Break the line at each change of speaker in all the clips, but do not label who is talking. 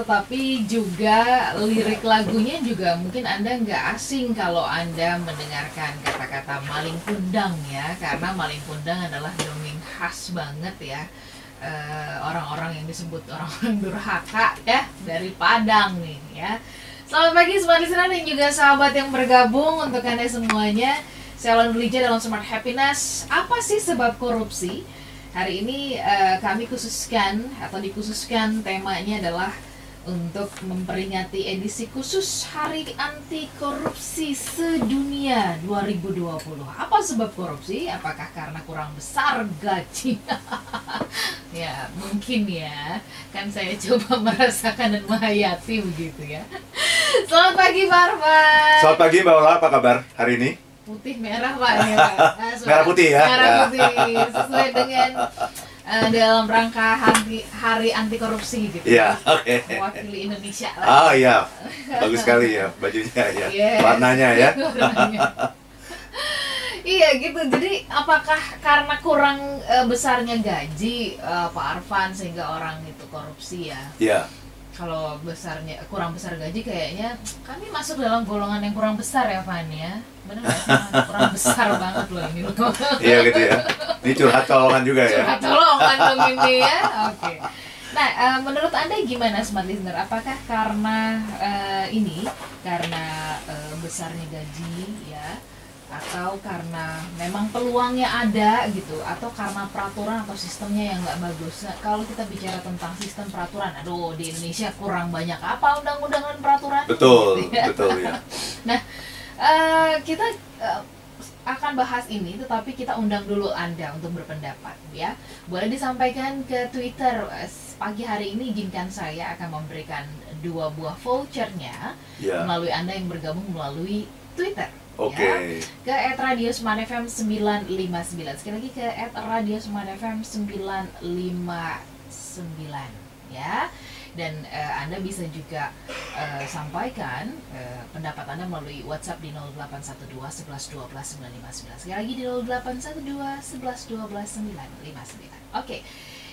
tetapi juga lirik lagunya juga mungkin Anda nggak asing kalau Anda mendengarkan kata-kata maling kundang ya, karena maling kundang adalah dongeng khas banget ya. Eh, orang-orang yang disebut orang-orang durhaka ya dari Padang nih ya. Selamat pagi semua listener dan juga sahabat yang bergabung untuk Anda semuanya. Saya Lan Lija dalam Smart Happiness. Apa sih sebab korupsi? Hari ini eh, kami khususkan atau dikhususkan temanya adalah untuk memperingati edisi khusus Hari Anti Korupsi Sedunia 2020. Apa sebab korupsi? Apakah karena kurang besar gaji? ya, mungkin ya. Kan saya coba merasakan dan menghayati begitu ya. Selamat pagi, Marwan.
Selamat pagi Mbak Ola, apa kabar hari ini?
putih merah pak ya pak Nah,
Merah putih ya?
merah
Ya.
putih sesuai dengan eh, dalam rangka hari hari anti korupsi gitu
Iya, oke.
mewakili Indonesia lah
Ah iya, bagus sekali ya bajunya ya,
Iya.
warnanya ya.
Warnanya. iya gitu jadi apakah karena kurang eh, besarnya gaji eh, Pak Arfan sehingga orang itu korupsi ya
Iya,
kalau besarnya kurang besar gaji kayaknya kami masuk dalam golongan yang kurang besar ya Van ya sih kurang besar banget loh ini loh
iya gitu ya. Ini curhat colongan juga ya.
curhat tolongan dong ini ya oke nah eh, menurut anda gimana smart listener apakah karena eh, ini karena eh, besarnya gaji ya atau karena memang peluangnya ada gitu atau karena peraturan atau sistemnya yang nggak bagus Nah, kalau kita bicara tentang sistem peraturan aduh di Indonesia kurang banyak apa undang-undang dan peraturan
Betul,
Gitu ya.
betul ya.
Eh, kita eh, akan bahas ini, tetapi kita undang dulu Anda untuk berpendapat, ya. Boleh disampaikan ke Twitter. Eh, Pagi hari ini izinkan saya akan memberikan dua buah vouchernya
Ya,
melalui Anda yang bergabung melalui Twitter.
oke.
Ya. Ke @radiosmanfm 959. Sekali lagi ke @radiosmanfm 959 ya. Dan eh, Anda bisa juga eh, sampaikan eh, pendapat Anda melalui WhatsApp di 0812 11 12 959. Sekali lagi di 0812 11 12 959. Oke.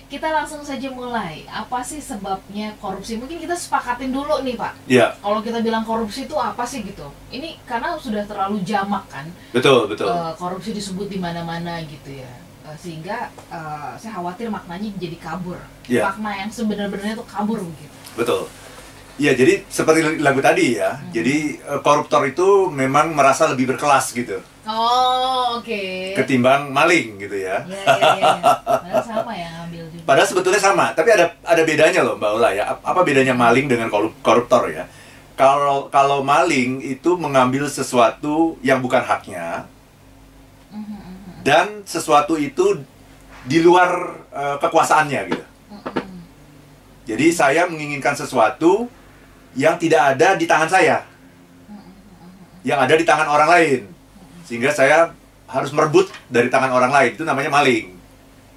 Kita langsung saja mulai. Apa sih sebabnya korupsi? Mungkin kita sepakatin dulu nih, Pak
Ya,
kalau kita bilang korupsi itu apa sih gitu? Ini karena sudah terlalu jamak kan,
betul, betul.
korupsi disebut di mana-mana gitu ya, sehingga eh, saya khawatir maknanya jadi kabur,
Ya.
makna yang sebenarnya itu kabur begitu.
Betul. Iya, jadi seperti lagu tadi ya.
Hmm.
Jadi eh, koruptor itu memang merasa lebih berkelas gitu
Oh oke.
ketimbang maling gitu ya.
Ya ya ya. Padahal sama yang ngambil juga.
Padahal sebetulnya sama, tapi ada ada bedanya loh Mbak Ola ya. Ap- Apa bedanya maling dengan korup- koruptor ya? Kalau kalau maling itu mengambil sesuatu yang bukan haknya dan sesuatu itu di luar eh, kekuasaannya gitu. Jadi saya menginginkan sesuatu yang tidak ada di tangan saya, yang ada di tangan orang lain, sehingga saya harus merebut dari tangan orang lain. Itu namanya maling,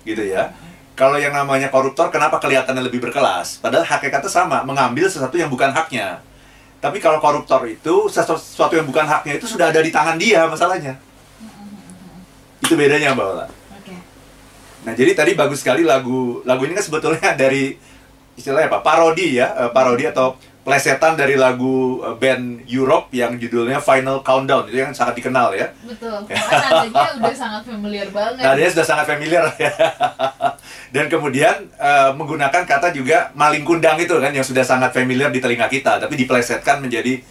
gitu ya. Kalau yang namanya koruptor, kenapa kelihatannya lebih berkelas? Padahal hakikatnya sama, mengambil sesuatu yang bukan haknya. Tapi kalau koruptor itu sesu- sesuatu yang bukan haknya itu sudah ada di tangan dia masalahnya. Itu bedanya Mbak Ola.
Oke.
Nah, jadi tadi bagus sekali lagu lagu ini kan sebetulnya dari istilahnya apa? Parodi ya, eh, parodi atau plesetan dari lagu eh, band Europe yang judulnya Final Countdown itu yang sangat dikenal ya.
Betul. Karena nadanya udah sangat familiar banget.
Dia sudah sangat familiar ya. Dan kemudian eh, menggunakan kata juga maling kundang itu kan yang sudah sangat familiar di telinga kita, tapi diplesetkan menjadi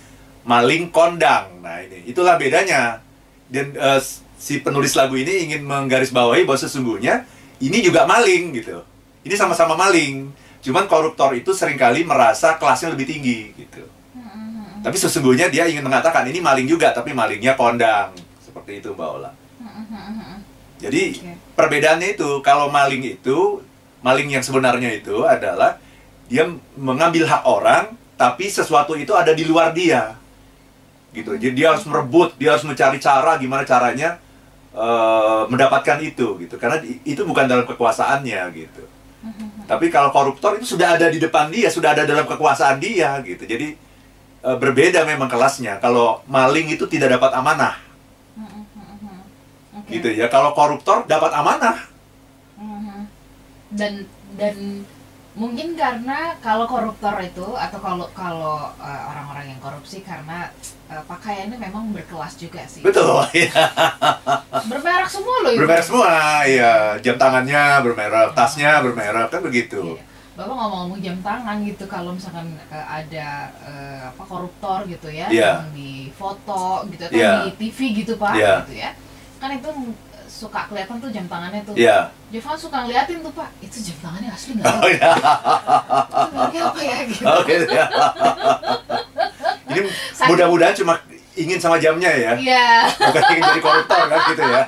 maling kondang. Nah, ini itulah bedanya. Dan eh, si penulis lagu ini ingin menggarisbawahi bahwa sesungguhnya ini juga maling gitu. Ini sama-sama maling. Cuman koruptor itu sering kali merasa kelasnya lebih tinggi gitu.
Mhm, mhm,
Tapi sesungguhnya dia ingin mengatakan ini maling juga, tapi malingnya kondang. Seperti itu Mbak Ola.
mhm, mhm, mhm.
Jadi
Oke.
perbedaannya itu kalau maling itu maling yang sebenarnya itu adalah dia mengambil hak orang tapi sesuatu itu ada di luar dia gitu jadi dia harus merebut dia harus mencari cara gimana caranya eh, mendapatkan itu gitu. Karena itu bukan dalam kekuasaannya gitu. Tapi kalau koruptor itu sudah ada di depan dia sudah ada dalam kekuasaan dia gitu. Jadi eh, berbeda memang kelasnya. Kalau maling itu tidak dapat amanah. Gitu ya. Kalau koruptor dapat amanah.
Dan dan Mungkin karena kalau koruptor itu atau kalau kalau eh, orang-orang yang korupsi karena eh, pakaiannya memang berkelas juga sih.
Betul, ya.
Bermerek semua loh.
Bermerek semua, ya. Jam tangannya bermerek, tasnya bermerek, kan begitu.
Iya. Bapak ngomong-ngomong jam tangan gitu kalau misalkan eh, ada eh, apa koruptor gitu ya
Iya.
yang di foto gitu atau
Iya.
di TV gitu Pak
Iya.
gitu ya. Kan itu suka kelihatan tuh jam tangannya tuh.
Iya.
Jovan suka ngeliatin tuh Pak, itu jam tangannya asli nggak?
Oh, ya.
Itu mereknya apa ya gitu.
Oke. ya. Ini mudah-mudahan cuma ingin sama jamnya ya,
Iya.
bukan ingin jadi koruptor kan gitu ya.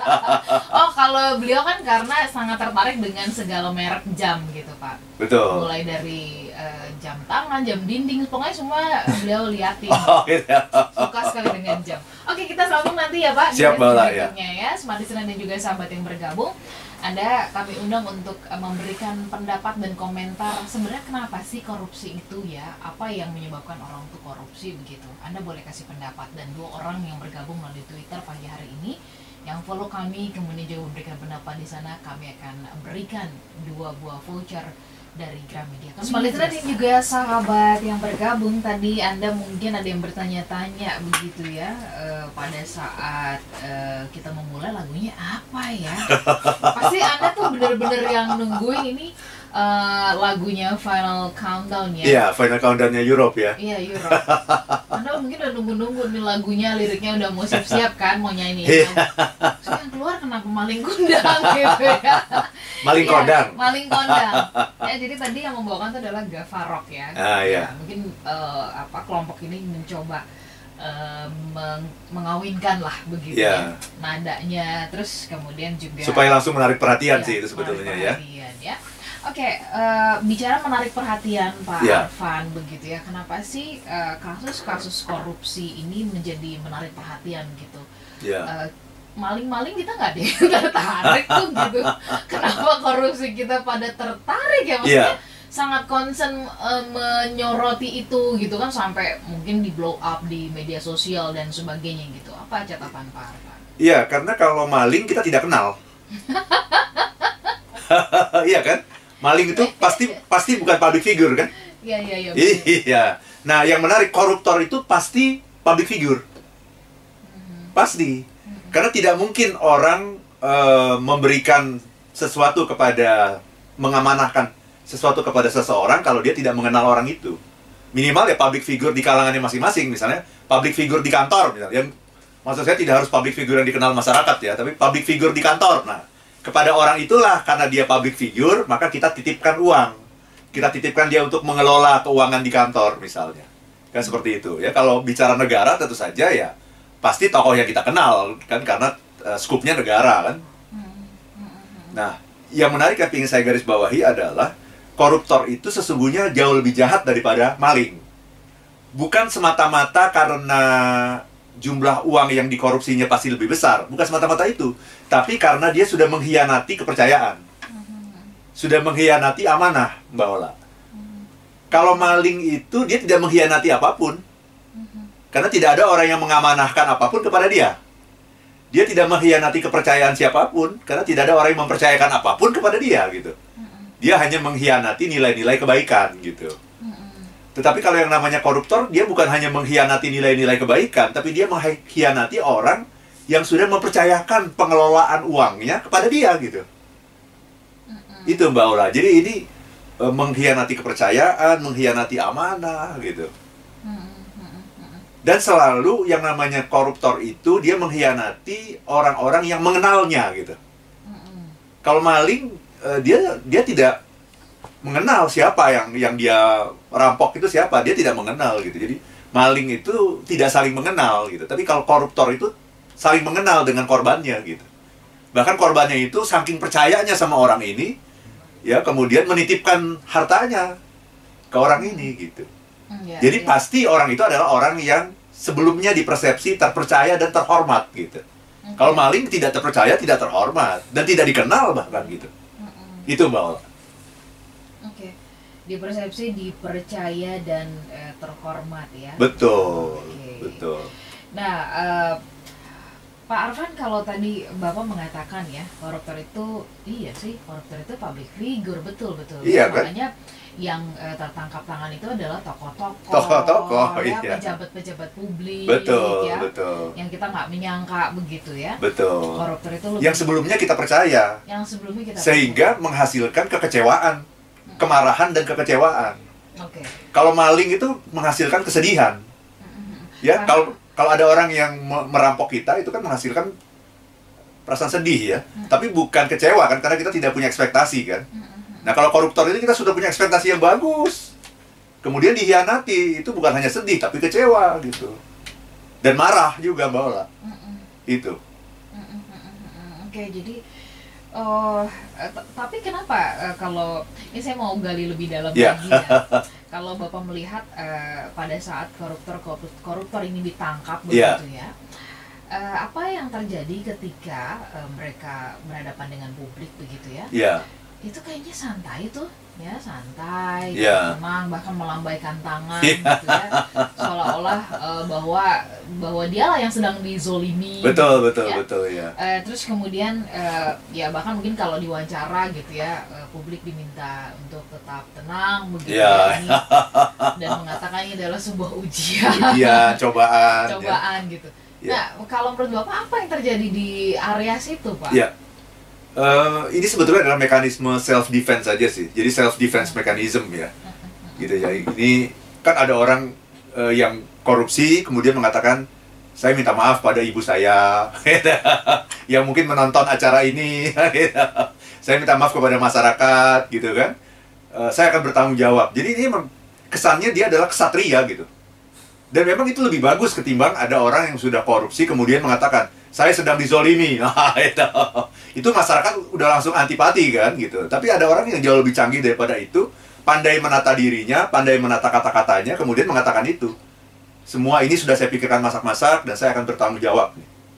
Oh kalau beliau kan karena sangat tertarik dengan segala merek jam gitu Pak.
Betul.
Mulai dari eh, jam tangan, jam dinding, pokoknya semua beliau liatin.
Oh, gitu ya.
Suka sekali dengan jam. Oke kita sambung nanti ya Pak.
Siap, Mbak Ola,
berikutnya ya. Smart Listener dan juga sahabat yang bergabung. Anda kami undang untuk eh, memberikan pendapat dan komentar sebenarnya kenapa sih korupsi itu ya? Apa yang menyebabkan orang itu korupsi begitu? Anda boleh kasih pendapat dan dua orang yang bergabung melalui Twitter pagi hari ini yang follow kami kemudian juga memberikan pendapat di sana kami akan berikan dua buah voucher dari Gramedia. Listener dan juga sahabat yang bergabung tadi Anda mungkin ada yang bertanya-tanya begitu ya eh, pada saat eh, kita memulai lagunya apa ya? Pasti Anda tuh bener-bener yang nungguin ini eh, lagunya Final Countdown ya.
Iya, final countdown-nya Europe ya.
Iya, Euro. Anda mungkin udah nunggu-nunggu nih lagunya, liriknya udah mau siap-siap kan mau nyanyi.
Iya.
Terus yang keluar kenapa maling kundang gitu ya.
Maling
Iya,
kondang.
Maling kondang. Ya, jadi tadi yang membawakan itu adalah Gavarok ya.
Ah, iya.
Ya, mungkin eh, apa kelompok ini mencoba eh, meng- mengawinkan lah begitu
Iya.
ya nadanya terus kemudian juga
Supaya langsung menarik perhatian
Iya,
sih itu sebetulnya ya.
perhatian, ya. Oke, eh, bicara menarik perhatian Pak
Iya.
Arfan begitu ya. Kenapa sih eh, kasus-kasus korupsi ini menjadi menarik perhatian gitu?
Iya.
Eh, maling-maling kita nggak deh tertarik tuh gitu. Kenapa korupsi kita pada tertarik ya? Maksudnya
Iya.
sangat concern eh, menyoroti itu gitu kan sampai mungkin di blow up di media sosial dan sebagainya gitu. Apa catatan Pak Arfan?
Iya, karena kalau maling kita tidak kenal. Iya kan? Maling itu pasti pasti bukan public figure kan?
Iya iya iya.
Iya. Nah, yang menarik koruptor itu pasti public figure.
Mhm.
Pasti. Karena tidak mungkin orang eh, memberikan sesuatu kepada mengamanahkan sesuatu kepada seseorang kalau dia tidak mengenal orang itu. Minimal ya public figure di kalangannya masing-masing, misalnya public figure di kantor misalnya. Maksud saya tidak harus public figure yang dikenal masyarakat ya, tapi public figure di kantor. Nah, kepada orang itulah karena dia public figure, maka kita titipkan uang. Kita titipkan dia untuk mengelola keuangan di kantor misalnya. Kan seperti itu ya. Kalau bicara negara tentu saja ya pasti tokoh yang kita kenal kan karena eh, skupnya negara kan. Nah, yang menarik yang ingin saya garis bawahi adalah koruptor itu sesungguhnya jauh lebih jahat daripada maling. Bukan semata-mata karena jumlah uang yang dikorupsinya pasti lebih besar, bukan semata-mata itu, tapi karena dia sudah mengkhianati kepercayaan. Sudah mengkhianati amanah, Mbak Ola. Kalau maling itu dia tidak mengkhianati apa pun. Karena tidak ada orang yang mengamanahkan apa pun kepada dia. Dia tidak mengkhianati kepercayaan siapa pun karena tidak ada orang yang mempercayakan apa pun kepada dia gitu. Dia hanya mengkhianati nilai-nilai kebaikan gitu. Tetapi kalau yang namanya koruptor, dia bukan hanya mengkhianati nilai-nilai kebaikan, tapi dia mengkhianati orang yang sudah mempercayakan pengelolaan uangnya kepada dia gitu. Itu Mbak Ola. Jadi ini eh, mengkhianati kepercayaan, mengkhianati amanah gitu. Dan selalu yang namanya koruptor itu dia mengkhianati orang-orang yang mengenalnya gitu. Kalau maling eh, dia dia tidak mengenal siapa yang yang dia rampok itu siapa, dia tidak mengenal gitu. Jadi maling itu tidak saling mengenal gitu. Tapi kalau koruptor itu saling mengenal dengan korbannya gitu. Bahkan korbannya itu saking percayanya sama orang ini ya kemudian menitipkan hartanya ke orang ini gitu.
Iya,
Jadi
iya.
pasti orang itu adalah orang yang sebelumnya dipersepsi terpercaya dan terhormat gitu.
Oke.
Kalau maling tidak terpercaya, tidak terhormat dan tidak dikenal bahkan gitu.
Mm-mm.
Itu Mbak
Oke, dipersepsi, dipercaya dan eh, terhormat ya.
Betul,
Oke.
betul.
Nah, eh, Pak Arfan kalau tadi Bapak mengatakan ya koruptor itu iya sih koruptor itu public figure betul betul.
Iya, kan?
Makanya yang eh, tertangkap tangan itu adalah tokoh-tokoh,
Tokoh-tokoh,
ya,
iya.
pejabat-pejabat publik,
betul
ya,
betul
yang kita nggak menyangka begitu ya.
betul
Koruptor itu lebih
yang sebelumnya kita percaya
yang sebelumnya kita
sehingga menghasilkan kekecewaan kemarahan dan kekecewaan.
Oke.
kalau maling itu menghasilkan kesedihan. Ya kalau kalau ada orang yang me- merampok kita itu kan menghasilkan perasaan sedih ya. Tapi bukan kecewa kan karena kita tidak punya ekspektasi kan. Nah kalau koruptor ini kita sudah punya ekspektasi yang bagus. Kemudian dihianati itu bukan hanya sedih tapi kecewa gitu. Dan marah juga mbak Ola. Itu.
Oke, jadi oh eh, tapi kenapa eh, kalau ini saya mau gali lebih dalam
Ya.
lagi ya. Kalau Bapak melihat eh, pada saat koruptor koruptor, ini ditangkap
Ya.
begitu ya. eh, apa yang terjadi ketika eh, mereka berhadapan dengan publik begitu ya?
ya
Itu kayaknya santai tuh, ya santai,
Ya.
tenang, bahkan melambaikan tangan
Ya.
gitu ya, seolah-olah eh, bahwa bahwa dialah yang sedang dizolimi.
betul betul
ya.
betul ya
Eh, terus kemudian eh, ya bahkan mungkin kalau diwawancara gitu ya eh, publik diminta untuk tetap tenang begitu
Ya.
ya, ini, dan mengatakan ini adalah sebuah ujian
iya cobaan ya.
cobaan gitu.
Ya.
Nah kalau menurut bapak apa yang terjadi di area situ pak?
Ya. Eh, ini sebetulnya adalah mekanisme self defense saja sih. Jadi self defense mechanism ya. Gitu ya. Ini kan ada orang eh, yang korupsi kemudian mengatakan saya minta maaf pada ibu saya yang mungkin menonton acara ini. saya minta maaf kepada masyarakat gitu kan. Eh, saya akan bertanggung jawab. Jadi ini kesannya dia adalah kesatria gitu. Dan memang itu lebih bagus ketimbang ada orang yang sudah korupsi kemudian mengatakan saya sedang dizolimi. Nah, itu. itu masyarakat udah langsung antipati kan gitu. Tapi ada orang yang jauh lebih canggih daripada itu, pandai menata dirinya, pandai menata kata-katanya, kemudian mengatakan itu. Semua ini sudah saya pikirkan masak-masak dan saya akan bertanggung jawab.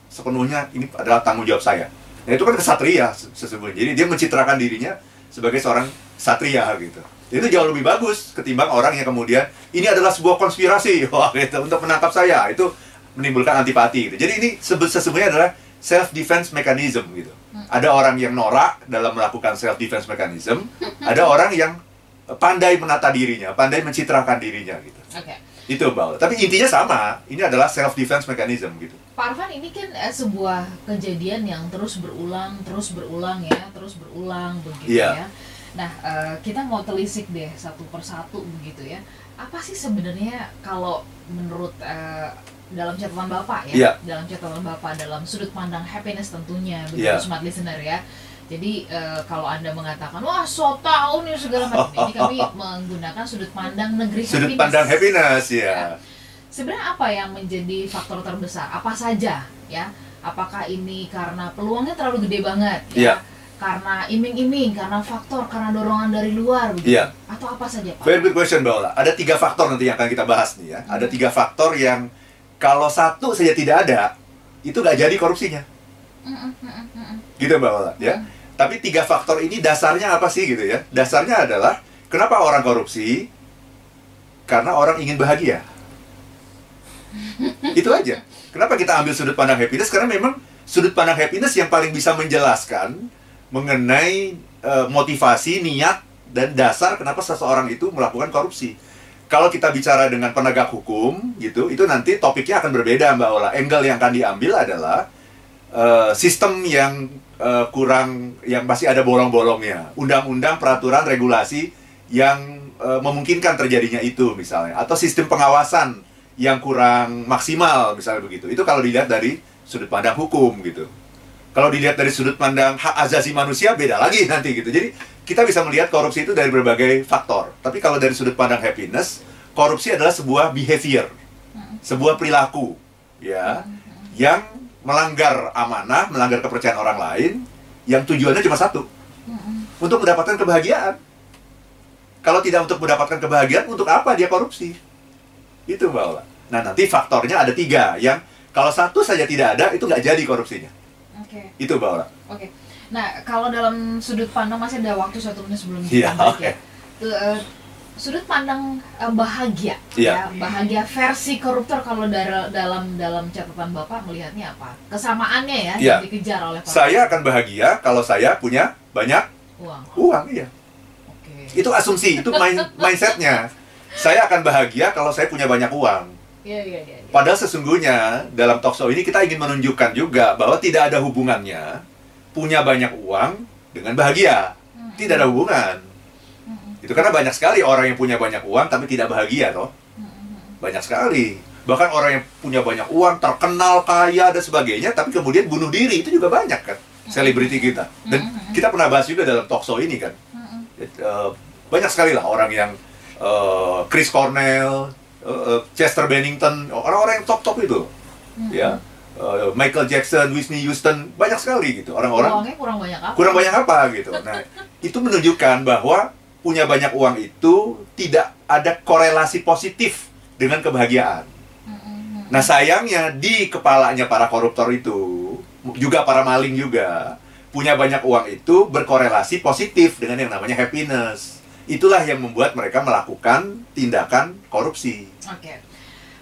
Sepenuhnya ini adalah tanggung jawab saya. Nah, itu kan kesatria se- sesungguhnya. Jadi dia mencitrakan dirinya sebagai seorang satria gitu. Itu jauh lebih bagus ketimbang orang yang kemudian ini adalah sebuah konspirasi wah gitu untuk menangkap saya. Itu menimbulkan antipati gitu. Jadi ini sesungguhnya adalah self defense mechanism gitu. Ada orang yang norak dalam melakukan self defense mechanism, ada orang yang pandai menata dirinya, pandai mencitrakan dirinya gitu.
Oke.
Itu Mbak. Tapi intinya sama, ini adalah self defense mechanism gitu.
Pak Arfan ini kan eh, sebuah kejadian yang terus berulang, terus berulang ya, terus berulang begitu
Iya.
ya. Nah, eh, kita mau telisik deh satu persatu begitu ya. Apa sih sebenarnya kalau menurut eh, dalam catatan Bapak ya,
Iya.
dalam catatan Bapak dalam sudut pandang happiness tentunya begitu
Iya.
smart listener ya. Jadi eh, kalau Anda mengatakan wah so tahu nih segala macam ini kami menggunakan sudut pandang negeri
Sudut
happiness.
pandang happiness ya.
Sebenarnya apa yang menjadi faktor terbesar? Apa saja ya? Apakah ini karena peluangnya terlalu gede banget
Iya.
ya? Karena iming-iming, karena faktor, karena dorongan dari luar begitu?
Iya.
Atau apa saja, Pak?
Very good question Mbak Ola. Ada tiga faktor nanti yang akan kita bahas nih ya. Ada tiga faktor yang kalau satu saja tidak ada, itu nggak jadi korupsinya. Gitu Mbak Ola ya. Tapi tiga faktor ini dasarnya apa sih gitu ya? Dasarnya adalah kenapa orang korupsi? Karena orang ingin bahagia. Itu aja. Kenapa kita ambil sudut pandang happiness? Karena memang sudut pandang happiness yang paling bisa menjelaskan mengenai eh, motivasi, niat, dan dasar kenapa seseorang itu melakukan korupsi. Kalau kita bicara dengan penegak hukum, gitu, itu nanti topiknya akan berbeda, Mbak Ola. Angle yang akan diambil adalah eh, sistem yang eh, kurang, yang masih ada bolong-bolongnya. Undang-undang, peraturan, regulasi yang eh, memungkinkan terjadinya itu, misalnya. Atau sistem pengawasan yang kurang maksimal, misalnya begitu. Itu kalau dilihat dari sudut pandang hukum, gitu. Kalau dilihat dari sudut pandang hak asasi manusia, beda lagi nanti, gitu. Jadi, kita bisa melihat korupsi itu dari berbagai faktor. Tapi kalau dari sudut pandang happiness, korupsi adalah sebuah behavior, sebuah perilaku, ya, yang melanggar amanah, melanggar kepercayaan orang lain, yang tujuannya cuma satu, untuk mendapatkan kebahagiaan. Kalau tidak untuk mendapatkan kebahagiaan, untuk apa dia korupsi? Itu Mbak. Nah, nanti faktornya ada tiga, yang kalau satu saja tidak ada, itu nggak jadi korupsinya.
Oke,
Itu Mbak Ola.
oke. Nah, kalau dalam sudut pandang masih ada waktu satu menit sebelum
Iya,
kita break
oke.
ya. Tuh, eh, sudut pandang eh, bahagia
Iya.
ya bahagia versi koruptor kalau dar- dalam dalam catatan bapak melihatnya apa kesamaannya ya
Iya.
yang dikejar oleh para
Saya akan bahagia kalau saya punya banyak
uang
uang, iya.
oke
Itu asumsi, itu main mindsetnya. Saya akan bahagia kalau saya punya banyak uang.
iya iya iya iya.
Padahal sesungguhnya dalam talk show ini kita ingin menunjukkan juga bahwa tidak ada hubungannya punya banyak uang dengan bahagia.
Mm-mm.
Tidak ada hubungan.
Mm-mm.
Itu karena banyak sekali orang yang punya banyak uang tapi tidak bahagia toh.
Mm-mm.
Banyak sekali. Bahkan orang yang punya banyak uang, terkenal, kaya dan sebagainya tapi kemudian bunuh diri itu juga banyak kan. Selebriti kita. Dan kita pernah bahas juga dalam talk show ini kan. Eh, banyak sekali lah orang yang eh, Chris Cornell, eh, eh, Chester Bennington, orang-orang yang top-top itu,
Mm-mm.
ya, Eh, Michael Jackson, Whitney Houston, banyak sekali gitu orang-orang
uangnya kurang banyak apa
kurang banyak apa gitu. Nah, itu menunjukkan bahwa punya banyak uang itu tidak ada korelasi positif dengan kebahagiaan. Nah sayangnya di kepalanya para koruptor itu juga para maling juga punya banyak uang itu berkorelasi positif dengan yang namanya happiness. Itulah yang membuat mereka melakukan tindakan korupsi.
Oke.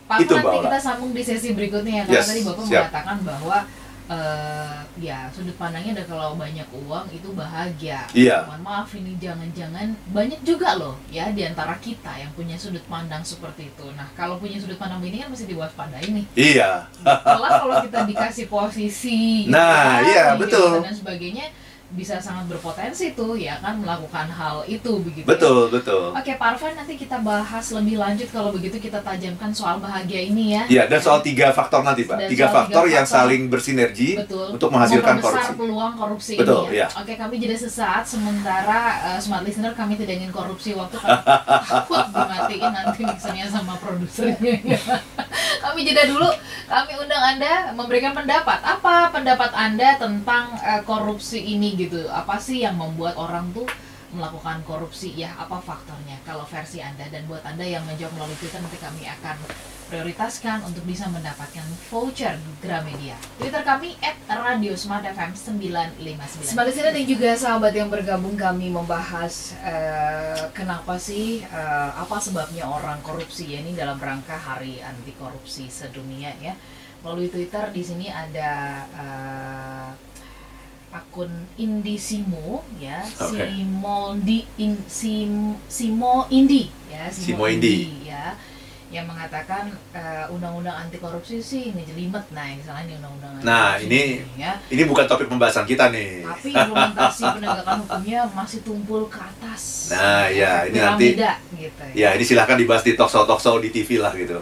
Pak
Itu,
nanti
Ola.
kita sambung di sesi berikutnya ya karena
Yes,
tadi Bapak
siap.
mengatakan bahwa eh, ya sudut pandangnya ada kalau banyak uang itu bahagia.
Iya.
Mohon maaf ini jangan-jangan banyak juga loh ya di antara kita yang punya sudut pandang seperti itu. Nah, kalau punya sudut pandang ini kan mesti diwaspadai nih.
Iya,
Malah kalau kita dikasih posisi
Nah,
ya,
iya,
di
betul.
dan sebagainya bisa sangat berpotensi tuh ya kan melakukan hal itu begitu. ya.
betul betul.
Oke, Pak Arfan nanti kita bahas lebih lanjut kalau begitu kita tajamkan soal bahagia ini ya.
Iya, dan soal tiga faktor nanti pak,
Dan
tiga faktor
tiga
yang
faktor.
saling bersinergi
Betul.
untuk menghasilkan korupsi.
peluang korupsi
Betul,
ini ya.
iya.
Oke, kami jeda sesaat sementara eh, smart listener kami tidak ingin korupsi waktu kami takut dimatiin nanti mixernya sama produsernya. ya. kami jeda dulu. Kami undang Anda memberikan pendapat. Apa pendapat Anda tentang eh, korupsi ini gitu? Apa sih yang membuat orang tuh melakukan korupsi ya apa faktornya kalau versi Anda dan buat Anda yang menjawab melalui Twitter nanti kami akan prioritaskan untuk bisa mendapatkan voucher Gramedia. Twitter kami @radiosmartfm 959. Smart listener dan juga sahabat yang bergabung kami membahas eh, kenapa sih eh, apa sebabnya orang korupsi ya ini dalam rangka Hari Anti Korupsi Sedunia ya. Melalui Twitter di sini ada eh, akun Indisimo ya,
Oke.
Simo di in, Sim, Simo Indi ya,
Simo Indi.
ya yang mengatakan eh, undang-undang anti korupsi sih ngejelimet nah yang salah ini undang-undang
Nah,
korupsi
ini-
ya
Ini bukan topik pembahasan kita nih.
tapi implementasi penegakan hukumnya masih tumpul ke atas
Nah, ya, ini nanti-
Piramida, gitu
Ya, ini silahkan dibahas di talk show talk show di TV lah gitu.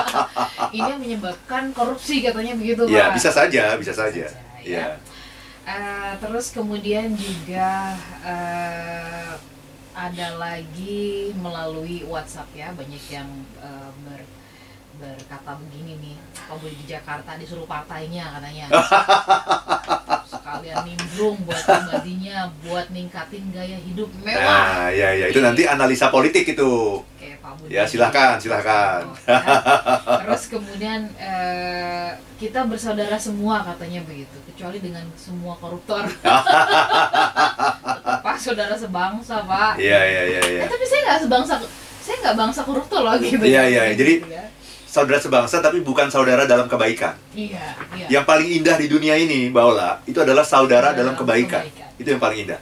ini menyebabkan korupsi katanya begitu
Ya,
Pak
bisa saja, bisa saja.
ya.
Ya.
Eh, terus kemudian juga eh, ada lagi melalui WhatsApp ya banyak yang eh, ber, berkata begini nih kalau di Jakarta disuruh partainya? katanya sekalian nimbrung buat pribadinya buat ningkatin gaya hidup mewah
Nah, ya, ya, itu nanti analisa politik itu.
Kayak Pak Budi.
Ya, silahkan, silahkan.
Ya. Terus kemudian eh, kita bersaudara semua katanya begitu, kecuali dengan semua koruptor. Pak saudara sebangsa Pak.
Iya, iya, iya, iya.
Eh, tapi saya nggak sebangsa, saya nggak bangsa koruptor loh gitu.
Iya, iya, jadi-
ya.
Saudara sebangsa tapi bukan saudara dalam kebaikan.
iya, iya.
Yang paling indah di dunia ini, Mbak Ola, itu adalah saudara dalam
Dalam
kebaikan.
kebaikan.
Itu yang paling indah.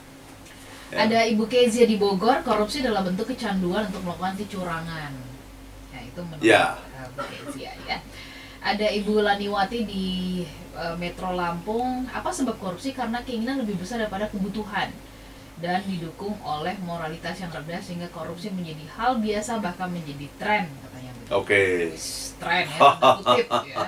Ya.
Ada Ibu Kezia di Bogor, korupsi adalah bentuk kecanduan untuk melakukan kecurangan. Ya, itu menurut
Ya.
eh, Bu Kezia ya. Ada Ibu Laniwati di eh, Metro Lampung, apa sebab korupsi? Karena keinginan lebih besar daripada kebutuhan dan didukung oleh moralitas yang rendah sehingga korupsi menjadi hal biasa bahkan menjadi tren katanya.
Oke.
Wis, tren ya, kutip ya.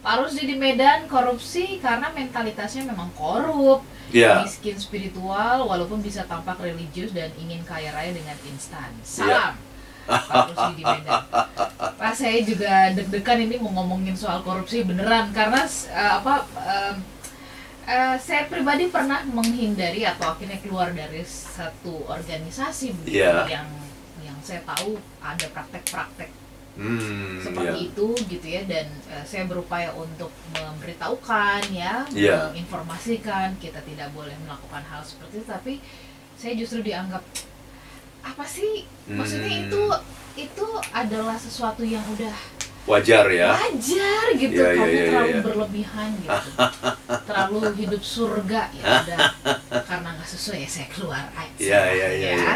Pak Rusdi di Medan korupsi karena mentalitasnya memang korup
Ya.
miskin spiritual walaupun bisa tampak religius dan ingin kaya raya dengan instan.
Iya.
Salam. Pak Rusdi di Medan. Pak saya juga deg-degan ini mau ngomongin soal korupsi beneran karena eh, apa em, eh, saya pribadi pernah menghindari atau akhirnya keluar dari satu organisasi begitu
Iya.
yang yang saya tahu ada praktek-praktek
Hmm,
seperti
ya.
itu gitu ya dan eh, saya berupaya untuk memberitahukan ya
Iya.
menginformasikan kita tidak boleh melakukan hal seperti itu tapi saya justru dianggap apa sih maksudnya
Hmm.
itu itu adalah sesuatu yang udah
Wajar ya.
wajar gitu
iya,
kamu
iya,
terlalu
iya.
berlebihan gitu terlalu hidup surga ya udah karena nggak sesuai ya saya keluar aja
Iya, iya, iya, iya.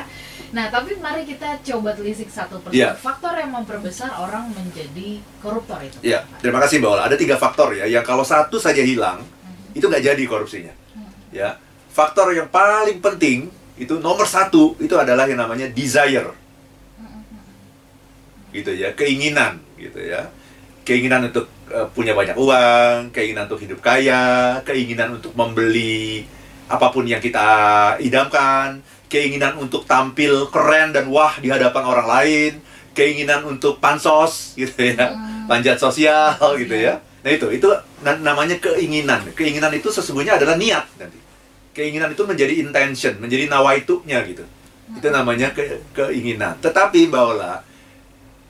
Nah tapi mari kita coba telisik satu persatu
Iya.
faktor yang memperbesar orang menjadi koruptor itu
Ya,
Pak.
terima kasih Mbak Ola. Ada tiga faktor ya, yang kalau satu saja hilang,
Mhm.
itu nggak jadi korupsinya.
Hmm.
Ya, faktor yang paling penting itu nomor satu itu adalah yang namanya desire, gitu ya, keinginan, gitu ya, keinginan untuk eh, punya banyak uang, keinginan untuk hidup kaya, keinginan untuk membeli apa pun yang kita idamkan, keinginan untuk tampil keren dan wah di hadapan orang lain, keinginan untuk pansos, gitu ya
Hmm.
panjat sosial gitu ya. Nah itu itu na- namanya keinginan. Keinginan itu sesungguhnya adalah niat nanti. Keinginan itu menjadi intention, menjadi nawaitunya gitu. Itu namanya ke- keinginan. Tetapi Mbak Ola,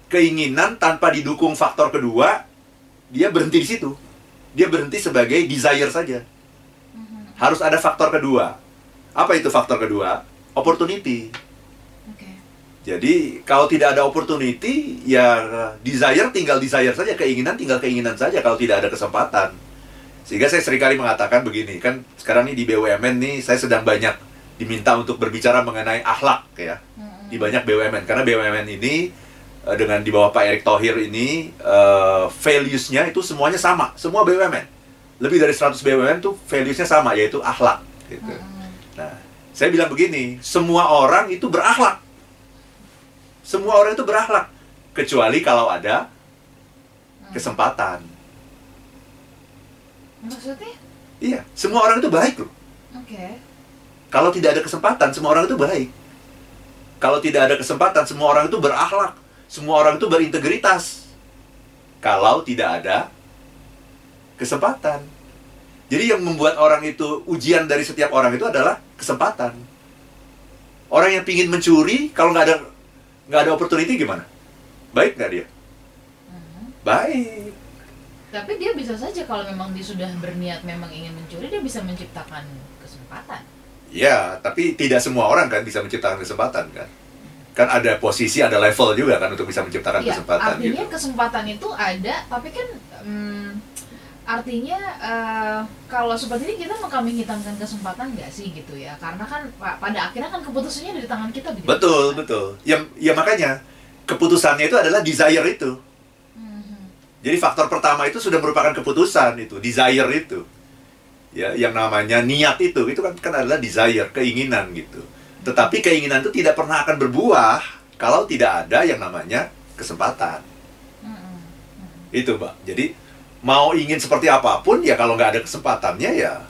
keinginan tanpa didukung faktor kedua, dia berhenti di situ. Dia berhenti sebagai desire saja.
Mhm.
Harus ada faktor kedua. Apa itu faktor kedua? Opportunity. Jadi kalau tidak ada opportunity, ya desire tinggal desire saja, keinginan tinggal keinginan saja kalau tidak ada kesempatan. Sehingga saya sering kali mengatakan begini, kan sekarang ini di BUMN nih saya sedang banyak diminta untuk berbicara mengenai akhlak ya di banyak BUMN karena BUMN ini eh, dengan di bawah Pak Erick Thohir ini eh, values-nya itu semuanya sama, semua BUMN. Lebih dari 100 BUMN tuh values-nya sama yaitu akhlak gitu. Nah, saya bilang begini, semua orang itu berakhlak. Semua orang itu berakhlak, kecuali kalau ada kesempatan.
maksudnya
Iya, semua orang itu baik loh.
oke
Kalau tidak ada kesempatan, semua orang itu baik. Kalau tidak ada kesempatan, semua orang itu berakhlak. Semua orang itu berintegritas. Kalau tidak ada kesempatan. Jadi yang membuat orang itu ujian dari setiap orang itu adalah kesempatan. Orang yang pingin mencuri, kalau nggak ada nggak ada opportunity gimana? Baik nggak dia?
Mhm.
Baik.
Tapi dia bisa saja kalau memang dia sudah berniat memang ingin mencuri, dia bisa menciptakan kesempatan.
Ya, tapi tidak semua orang kan bisa menciptakan kesempatan kan? Kan ada posisi, ada level juga kan untuk bisa menciptakan
Iya,
kesempatan
artinya
gitu.
kesempatan itu ada, tapi kan hmm, artinya eh, kalau seperti ini kita mengkambing hitamkan kesempatan nggak sih gitu ya? Karena kan pa- pada akhirnya kan keputusannya ada di tangan kita begitu.
Betul,
kan?
betul. Ya, ya makanya keputusannya itu adalah desire itu.
Mhm.
Jadi faktor pertama itu sudah merupakan keputusan itu, desire itu. Ya, yang namanya niat itu, itu kan kan adalah desire, keinginan gitu. Tetapi keinginan itu tidak pernah akan berbuah kalau tidak ada yang namanya kesempatan.
Mhm.
Itu, Mbak. Jadi mau ingin seperti apa pun ya kalau nggak ada kesempatannya ya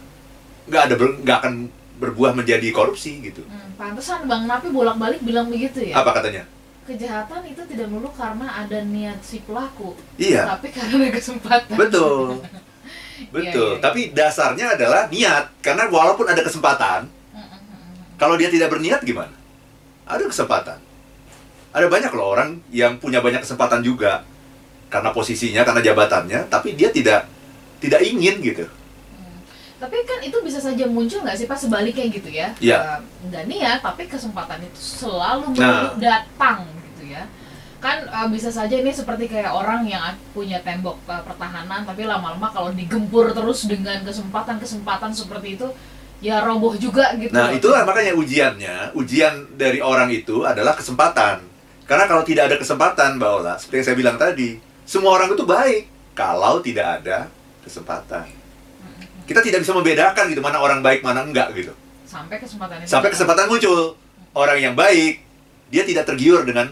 nggak ada nggak akan berbuah menjadi korupsi gitu.
Hmm, pantesan Bang Napi bolak-balik bilang begitu ya.
Apa katanya?
Kejahatan itu tidak melulu karena ada niat si pelaku,
Iya,
tapi karena ada kesempatan.
betul.
Iya,
Betul.
iya.
Tapi dasarnya adalah niat. Karena walaupun ada kesempatan, kalau dia tidak berniat gimana? Ada kesempatan. Ada banyak loh orang yang punya banyak kesempatan juga karena posisinya, karena jabatannya, tapi dia tidak tidak ingin gitu.
Hmm. Tapi kan itu bisa saja muncul nggak sih pas sebaliknya gitu ya?
Iya.
Eh, Nggak niat, tapi kesempatan itu selalu
Nah.
datang gitu ya. Kan eh, bisa saja ini seperti kayak orang yang punya tembok eh, pertahanan, tapi lama-lama kalau digempur terus dengan kesempatan-kesempatan seperti itu, ya roboh juga gitu.
Nah, itulah makanya ujiannya, ujian dari orang itu adalah kesempatan. Karena kalau tidak ada kesempatan, Mbak Ola, seperti yang saya bilang tadi, semua orang itu baik kalau tidak ada kesempatan. Kita tidak bisa membedakan gitu mana orang baik mana enggak gitu.
Sampai kesempatan itu.
Sampai kesempatan muncul. Orang yang baik, dia tidak tergiur dengan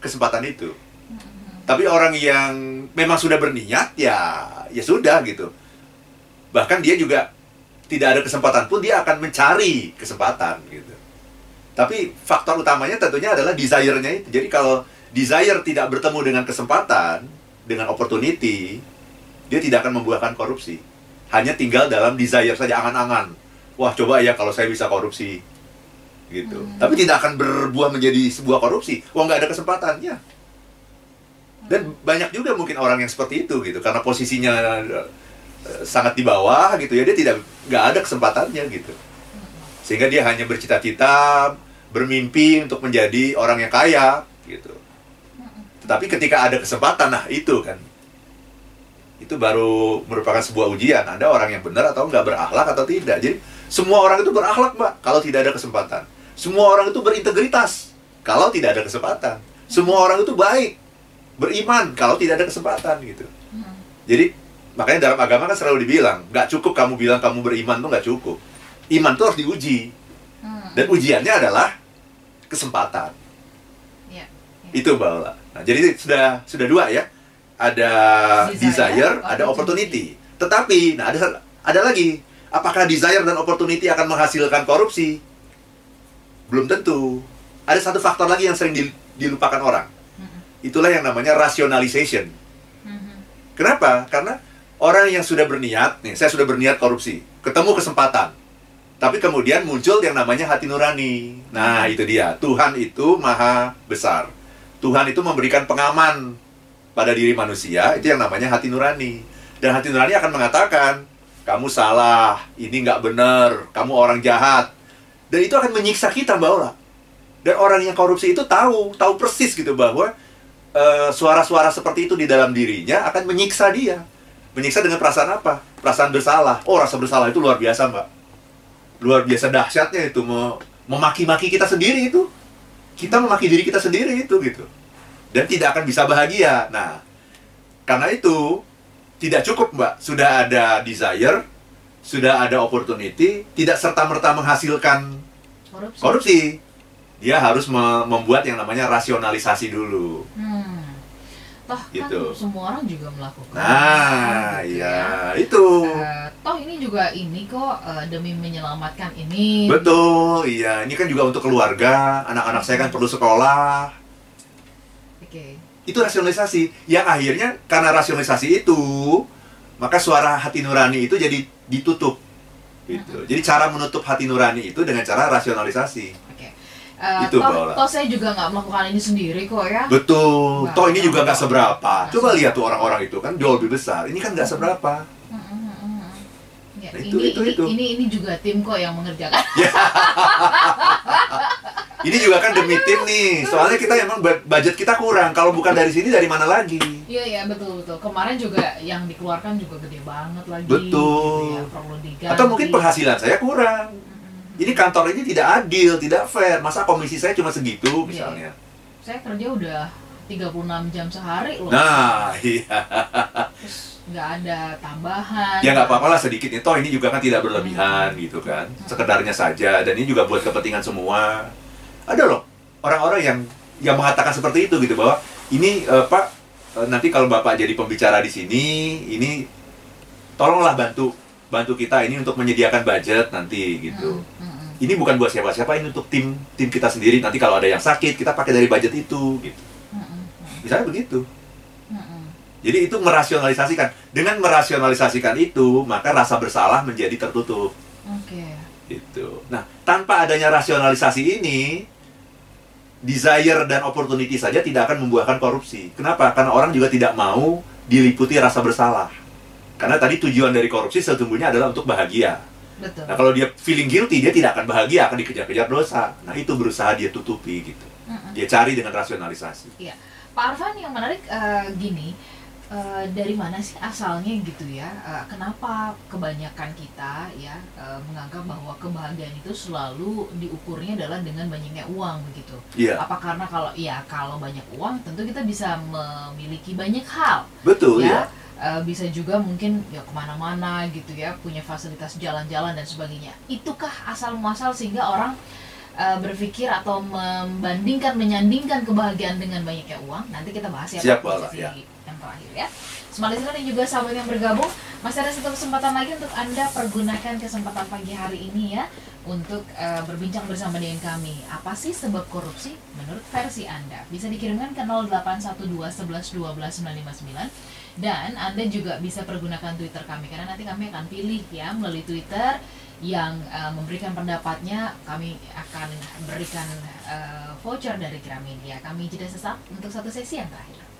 kesempatan itu. Tapi orang yang memang sudah berniat, ya ya sudah gitu. Bahkan dia juga tidak ada kesempatan pun dia akan mencari kesempatan gitu. Tapi faktor utamanya tentunya adalah desire-nya itu. Jadi kalau desire tidak bertemu dengan kesempatan, dengan opportunity, dia tidak akan membuahkan korupsi. Hanya tinggal dalam desire saja angan-angan. Wah, coba ya kalau saya bisa korupsi. Gitu.
Hmm.
Tapi tidak akan berbuah menjadi sebuah korupsi. Wah, nggak ada kesempatannya. Dan banyak juga mungkin orang yang seperti itu gitu karena posisinya eh, sangat di bawah gitu ya dia tidak nggak ada kesempatannya gitu sehingga dia hanya bercita-cita bermimpi untuk menjadi orang yang kaya gitu. Tetapi ketika ada kesempatan, nah itu kan itu baru merupakan sebuah ujian. Anda orang yang benar atau nggak berakhlak atau tidak. Jadi semua orang itu berakhlak, Mbak, kalau tidak ada kesempatan. Semua orang itu berintegritas kalau tidak ada kesempatan. Semua orang itu baik, beriman kalau tidak ada kesempatan gitu.
Hmm.
Jadi makanya dalam agama kan selalu dibilang, nggak cukup kamu bilang kamu beriman tuh nggak cukup. Iman tuh harus diuji.
Hmm.
Dan ujiannya adalah kesempatan.
Ya, ya.
Itu Mbak Ola. Nah, jadi sudah sudah dua ya. Ada
Desire,
desire, ada opportunity. Tetapi, nah ada ada lagi. Apakah desire dan opportunity akan menghasilkan korupsi? Belum tentu. Ada satu faktor lagi yang sering dil- dilupakan orang.
Hmm.
Itulah yang namanya rationalization.
Hmm.
Kenapa? Karena orang yang sudah berniat, nih, saya sudah berniat korupsi, ketemu kesempatan. Tapi kemudian muncul yang namanya hati nurani. Nah, itu dia. Tuhan itu maha besar. Tuhan itu memberikan pengaman pada diri manusia, itu yang namanya hati nurani. Dan hati nurani akan mengatakan, kamu salah, ini nggak benar, kamu orang jahat. Dan itu akan menyiksa kita, Mbak Ola. Dan orang yang korupsi itu tahu, tahu persis gitu bahwa eh, suara-suara seperti itu di dalam dirinya akan menyiksa dia. Menyiksa dengan perasaan apa? Perasaan bersalah. Oh, rasa bersalah itu luar biasa, Mbak. Luar biasa dahsyatnya itu me- memaki-maki kita sendiri itu. Kita memaki diri kita sendiri itu gitu. Dan tidak akan bisa bahagia. Nah, karena itu tidak cukup, Mbak. Sudah ada desire, sudah ada opportunity, tidak serta-merta menghasilkan
Korupsi.
korupsi. Dia harus me- membuat yang namanya rasionalisasi dulu.
Hmm. Toh
Gitu.
kan semua orang juga melakukan.
Nah,
gitu
ya itu.
Eh, toh ini juga ini kok eh, demi menyelamatkan ini.
Betul, iya. Ini kan juga untuk keluarga. Anak-anak saya kan perlu sekolah.
Oke.
Itu rasionalisasi. Yang akhirnya karena rasionalisasi itu, maka suara hati nurani itu jadi ditutup. Gitu. Jadi cara menutup hati nurani itu dengan cara rasionalisasi.
Eh,
Itu,
toh, toh saya juga nggak melakukan ini sendiri kok ya.
Betul.
Wah,
Toh ini juga nggak seberapa. Coba lihat tuh orang-orang itu kan jauh lebih besar. Ini kan nggak seberapa.
Hmm, hmm. Ya,
Nah, itu,
ini,
itu, itu.
ini ini juga tim kok yang mengerjakan.
Ini juga kan demi tim nih. Soalnya kita emang bu- budget kita kurang. Kalau bukan dari sini dari mana lagi?
Iya iya betul betul. Kemarin juga yang dikeluarkan juga gede banget lagi.
Betul.
Gitu ya, perlu diganti.
Atau mungkin penghasilan saya kurang. Ini kantor ini tidak adil, tidak fair. Masa komisi saya cuma segitu misalnya.
Saya kerja udah 36 jam sehari loh.
Nah, iya.
Terus nggak ada tambahan.
Ya nggak apa-apa lah sedikit. Toh ini juga kan tidak berlebihan gitu kan. Sekedarnya saja. Dan ini juga buat kepentingan semua. Ada loh orang-orang yang yang mengatakan seperti itu gitu bahwa ini eh, Pak eh, nanti kalau Bapak jadi pembicara di sini, ini tolonglah bantu bantu kita ini untuk menyediakan budget nanti gitu.
Mm, mm, mm.
Ini bukan buat siapa-siapa, ini untuk tim tim kita sendiri. Nanti kalau ada yang sakit, kita pakai dari budget itu gitu.
Mm, mm, mm,
Misalnya begitu. Jadi itu merasionalisasikan. Dengan merasionalisasikan itu, maka rasa bersalah menjadi tertutup.
Oke.
Gitu. Nah, tanpa adanya rasionalisasi ini, desire dan opportunity saja tidak akan membuahkan korupsi. Kenapa? Karena orang juga tidak mau diliputi rasa bersalah. Karena tadi tujuan dari korupsi sesungguhnya adalah untuk bahagia.
Betul.
Nah, kalau dia feeling guilty, dia tidak akan bahagia, akan dikejar-kejar dosa. Nah, itu berusaha dia tutupi gitu.
Mm, mm.
Dia cari dengan rasionalisasi.
Pak Arfan yang menarik eh, gini, eh, dari mana sih asalnya gitu ya? Eh, kenapa kebanyakan kita ya eh, menganggap bahwa kebahagiaan itu selalu diukurnya adalah dengan banyaknya uang begitu?
Iya,
Apa karena kalau ya kalau banyak uang tentu kita bisa memiliki banyak hal
betul
ya?
ya.
Eh, bisa juga mungkin ya ke mana-mana gitu ya punya fasilitas jalan-jalan dan sebagainya. Itukah asal muasal sehingga orang eh, berpikir atau membandingkan menyandingkan kebahagiaan dengan banyaknya uang? Nanti kita bahas ya Pak,
Siap,
sesi
ya.
yang terakhir ya. Semua listener dan juga sahabat yang bergabung masih ada satu kesempatan lagi untuk anda pergunakan kesempatan pagi hari ini ya untuk eh, berbincang bersama dengan kami. Apa sih sebab korupsi menurut versi anda? Bisa dikirimkan ke 0812 11 12 959 dan Anda juga bisa pergunakan Twitter kami karena nanti kami akan pilih ya melalui Twitter yang uh, memberikan pendapatnya kami akan berikan uh, voucher dari Gramedia. Kami jeda sesaat untuk satu sesi yang terakhir.